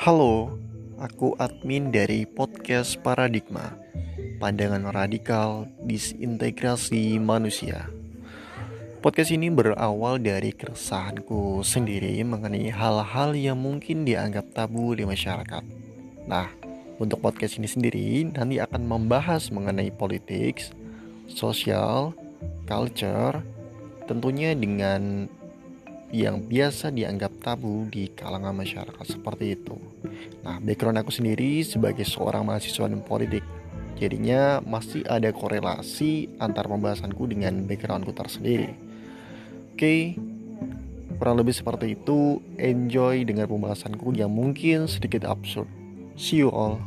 Halo, aku admin dari podcast Paradigma, pandangan radikal disintegrasi manusia. Podcast ini berawal dari keresahanku sendiri mengenai hal-hal yang mungkin dianggap tabu di masyarakat. Nah, untuk podcast ini sendiri nanti akan membahas mengenai politik, sosial, culture, tentunya dengan yang biasa dianggap tabu di kalangan masyarakat seperti itu. Nah, background aku sendiri sebagai seorang mahasiswa dan politik, jadinya masih ada korelasi antar pembahasanku dengan backgroundku tersendiri. Oke, kurang lebih seperti itu. Enjoy dengan pembahasanku yang mungkin sedikit absurd. See you all.